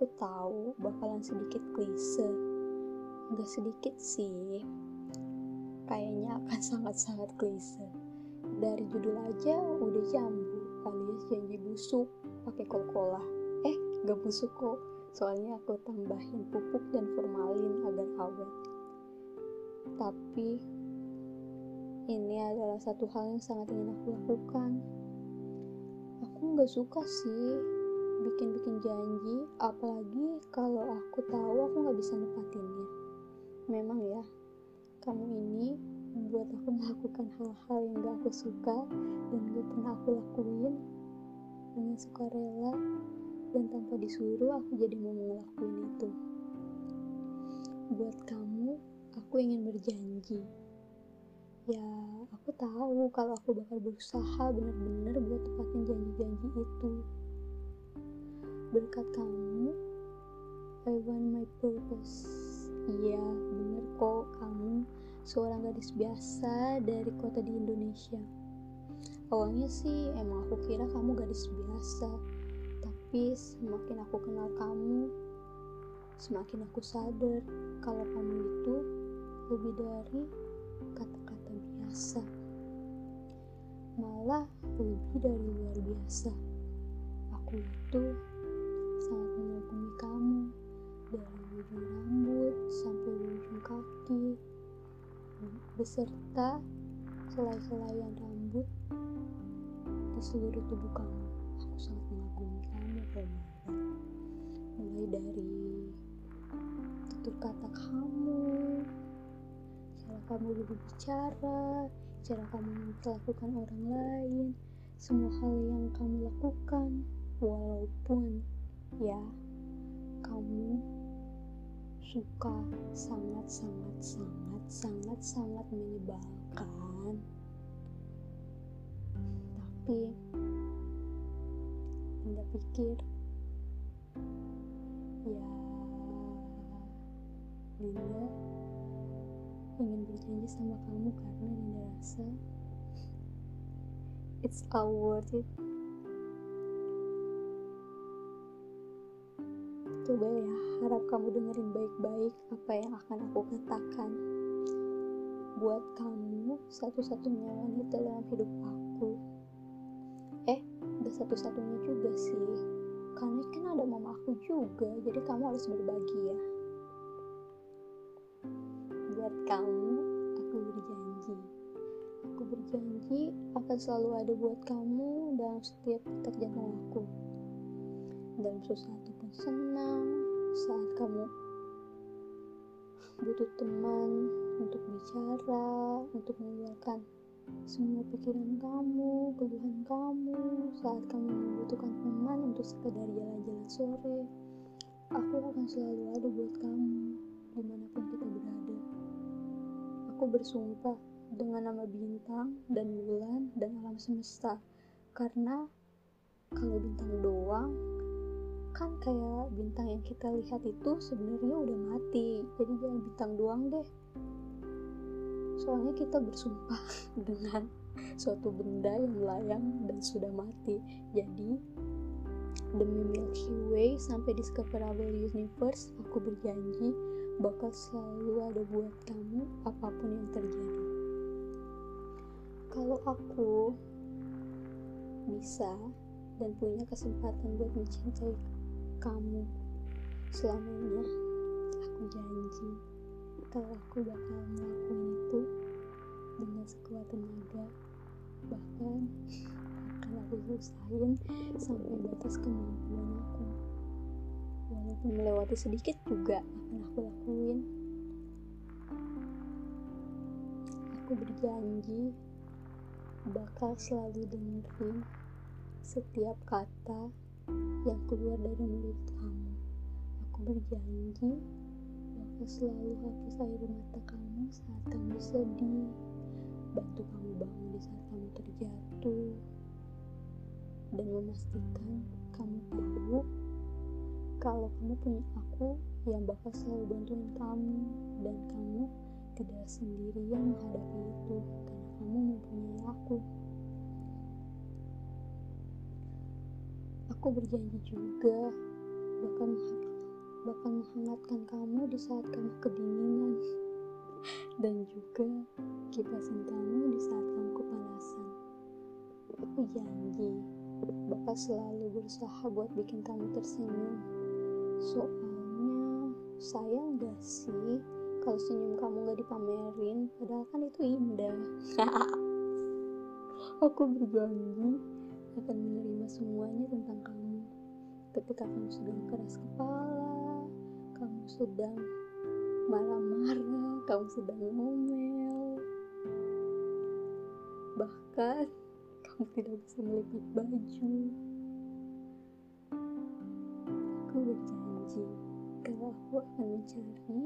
aku tahu bakalan sedikit klise. Nggak sedikit sih, kayaknya akan sangat-sangat klise. Dari judul aja udah jambu alias janji busuk pakai kol-kolah. Eh, gak busuk kok. Soalnya aku tambahin pupuk dan formalin agar awet. Tapi ini adalah satu hal yang sangat ingin aku lakukan. Aku nggak suka sih bikin-bikin janji, apalagi kalau aku tahu aku nggak bisa nepatinnya. Memang ya, kamu ini membuat aku melakukan hal-hal yang gak aku suka dan gak pernah aku lakuin dengan sukarela dan tanpa disuruh aku jadi mau ngelakuin itu. Buat kamu, aku ingin berjanji. Ya, aku tahu kalau aku bakal berusaha benar-benar buat tepatin janji-janji itu. Berkat kamu, I want my purpose. Iya, bener kok kamu seorang gadis biasa dari kota di Indonesia. Awalnya sih emang aku kira kamu gadis biasa, tapi semakin aku kenal kamu, semakin aku sadar kalau kamu itu lebih dari kata-kata biasa. Malah lebih dari luar biasa. Aku itu sangat mengagumi kamu dari ujung rambut sampai ujung kaki beserta selai-selaian rambut di seluruh tubuh kamu. Aku sangat mengagumi kamu, Romanda. Mulai dari tutur kata kamu, cara kamu berbicara, cara kamu memperlakukan orang lain, semua hal yang kamu lakukan, walaupun ya kamu suka sangat sangat sangat sangat sangat menyebalkan. Tapi anda pikir ya Dinda ingin berjanji sama kamu karena Dinda rasa it's all worth it harap kamu dengerin baik-baik apa yang akan aku katakan. Buat kamu, satu-satunya wanita dalam hidup aku. Eh, gak satu-satunya juga sih. Karena kan ada mama aku juga, jadi kamu harus berbagi ya. Buat kamu, aku berjanji. Aku berjanji akan selalu ada buat kamu dalam setiap detak jantung aku dalam sesuatu pun senang saat kamu butuh teman untuk bicara, untuk mengeluarkan semua pikiran kamu, keluhan kamu, saat kamu membutuhkan teman untuk sekedar jalan-jalan sore, aku akan selalu ada buat kamu di mana pun kita berada. Aku bersumpah dengan nama bintang dan bulan dan alam semesta, karena kalau bintang doang kan kayak bintang yang kita lihat itu sebenarnya udah mati. Jadi jangan bintang doang deh. Soalnya kita bersumpah dengan suatu benda yang melayang dan sudah mati. Jadi demi Milky Way sampai discoverable universe aku berjanji bakal selalu ada buat kamu apa pun yang terjadi. Kalau aku bisa dan punya kesempatan buat mencintai kamu selamanya. Aku janji kalau aku bakal melakukan itu dengan sekuat tenaga. Bahkan akan aku usahain sampai batas kemampuan aku. Walaupun melewati sedikit juga akan aku lakuin. Aku berjanji bakal selalu dengerin setiap kata yang keluar dari mulut kamu. Aku berjanji bakal selalu hapus air mata kamu saat kamu sedih, bantu kamu bangun di saat kamu terjatuh, dan memastikan kamu tahu kalau kamu punya aku yang bakal selalu bantuin kamu dan kamu tidak sendirian menghadapi itu karena kamu mempunyai aku. Aku berjanji juga bakal bakal menghangatkan kamu di saat kamu kedinginan dan juga kipasin kamu di saat kamu kepanasan. Aku janji bakal selalu berusaha buat bikin kamu tersenyum. Soalnya sayang gak sih kalau senyum kamu gak dipamerin, padahal kan itu indah. Aku berjanji akan menerima semuanya tentang kamu. Ketika kamu sedang keras kepala, kamu sedang marah-marah, kamu sedang ngomel, bahkan kamu tidak bisa melipat baju. Aku berjanji kalau aku akan mencari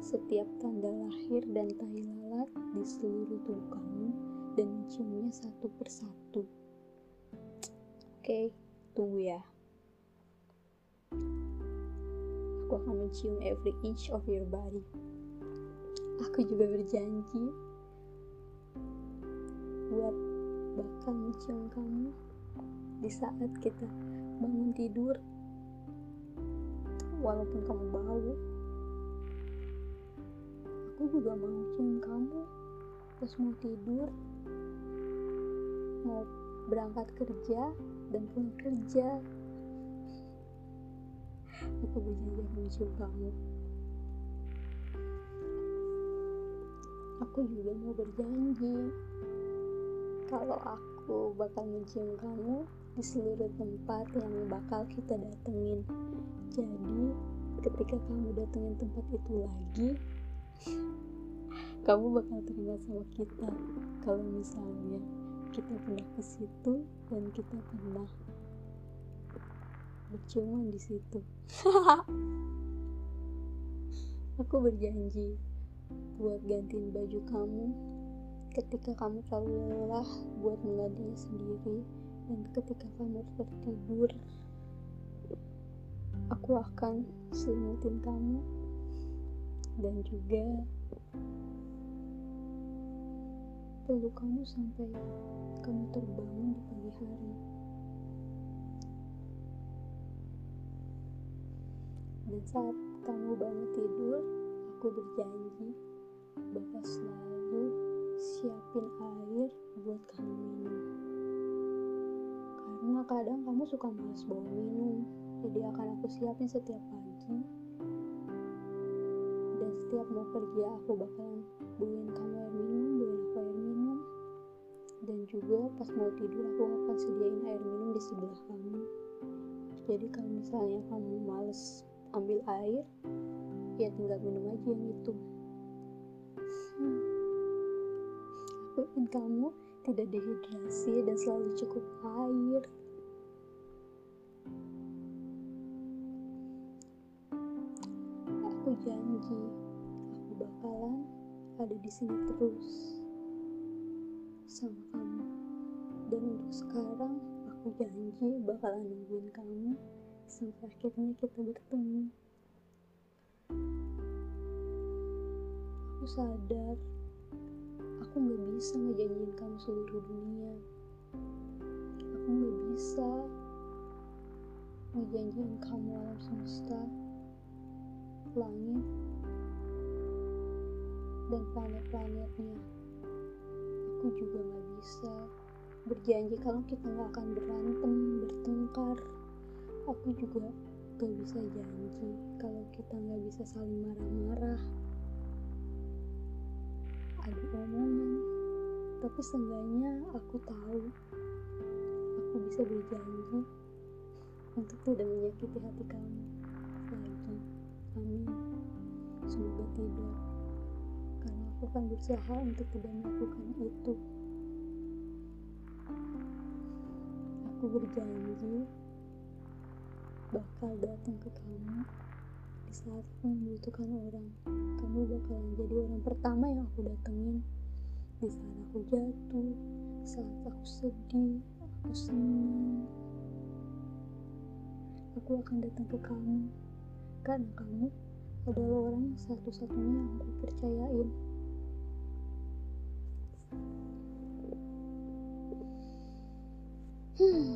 setiap tanda lahir dan tai lalat di seluruh tubuh kamu dan menciumnya satu persatu. Oke, tunggu ya. Aku akan mencium every inch of your body. Aku juga berjanji buat bakal mencium kamu di saat kita bangun tidur walaupun kamu bau aku juga mau cium kamu pas mau tidur mau berangkat kerja dan pulang kerja. Aku berjanji akan mencium kamu? Aku juga mau berjanji. Kalau aku bakal mencium kamu di seluruh tempat yang bakal kita datengin. Jadi ketika kamu datengin tempat itu lagi kamu bakal terima sama kita kalau misalnya kita pernah ke situ dan kita pernah berciuman di situ. Aku berjanji buat gantiin baju kamu ketika kamu terlalu lelah buat menggantinya sendiri dan ketika kamu tertidur. Aku akan selimutin kamu dan juga peluk kamu sampai kamu terbangun di pagi hari. Dan saat kamu bangun tidur aku berjanji bakal selalu siapin air buat kamu minum. Karena kadang kamu suka males bawa minum jadi akan aku siapin setiap pagi. Dan setiap mau kerja aku bakalan buain kamu air minum dan juga pas mau tidur aku akan sediain air minum di sebelah kamu. Jadi kalau misalnya kamu males ambil air ya tinggal minum aja yang itu. Hmm. aku ingin kamu tidak dehidrasi dan selalu cukup air. Aku janji aku bakalan ada di sini terus sama kamu. Dan untuk sekarang aku janji bakalan nungguin kamu sampai akhirnya kita bertemu. Aku sadar aku gak bisa ngejanjiin kamu seluruh dunia. Aku gak bisa ngejanjiin kamu alam semesta langit dan planet-planetnya aku juga gak bisa. Berjanji kalau kita gak akan berantem bertengkar aku juga gak bisa janji kalau kita gak bisa saling marah-marah. Adu omongan tapi seenggaknya aku tahu aku bisa berjanji untuk tidak menyakiti hati kamu lagi. Amin. Semoga tidak aku akan berusaha untuk tidak melakukan itu. Aku berjanji bakal datang ke kamu di saat aku membutuhkan orang. Kamu bakalan jadi orang pertama yang aku datengin. Di saat aku jatuh saat aku sedih aku senang aku akan datang ke kamu. Karena kamu adalah orang yang satu-satunya yang aku percayain hmm.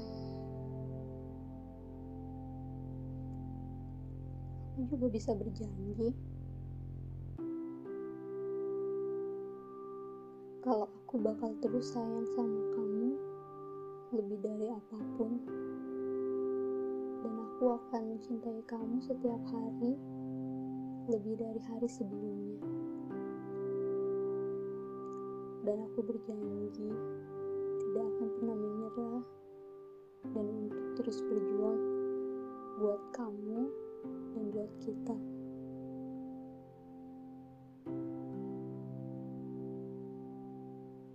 aku juga bisa berjanji. Kalau aku bakal terus sayang sama kamu lebih dari apa pun. Dan aku akan mencintai kamu setiap hari lebih dari hari sebelumnya dan aku berjanji tidak akan pernah menyerah dan untuk terus berjuang buat kamu dan buat kita.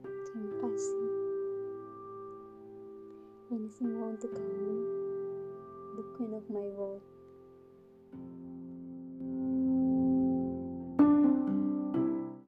Terima kasih. Ini semua untuk kamu, the queen of my world.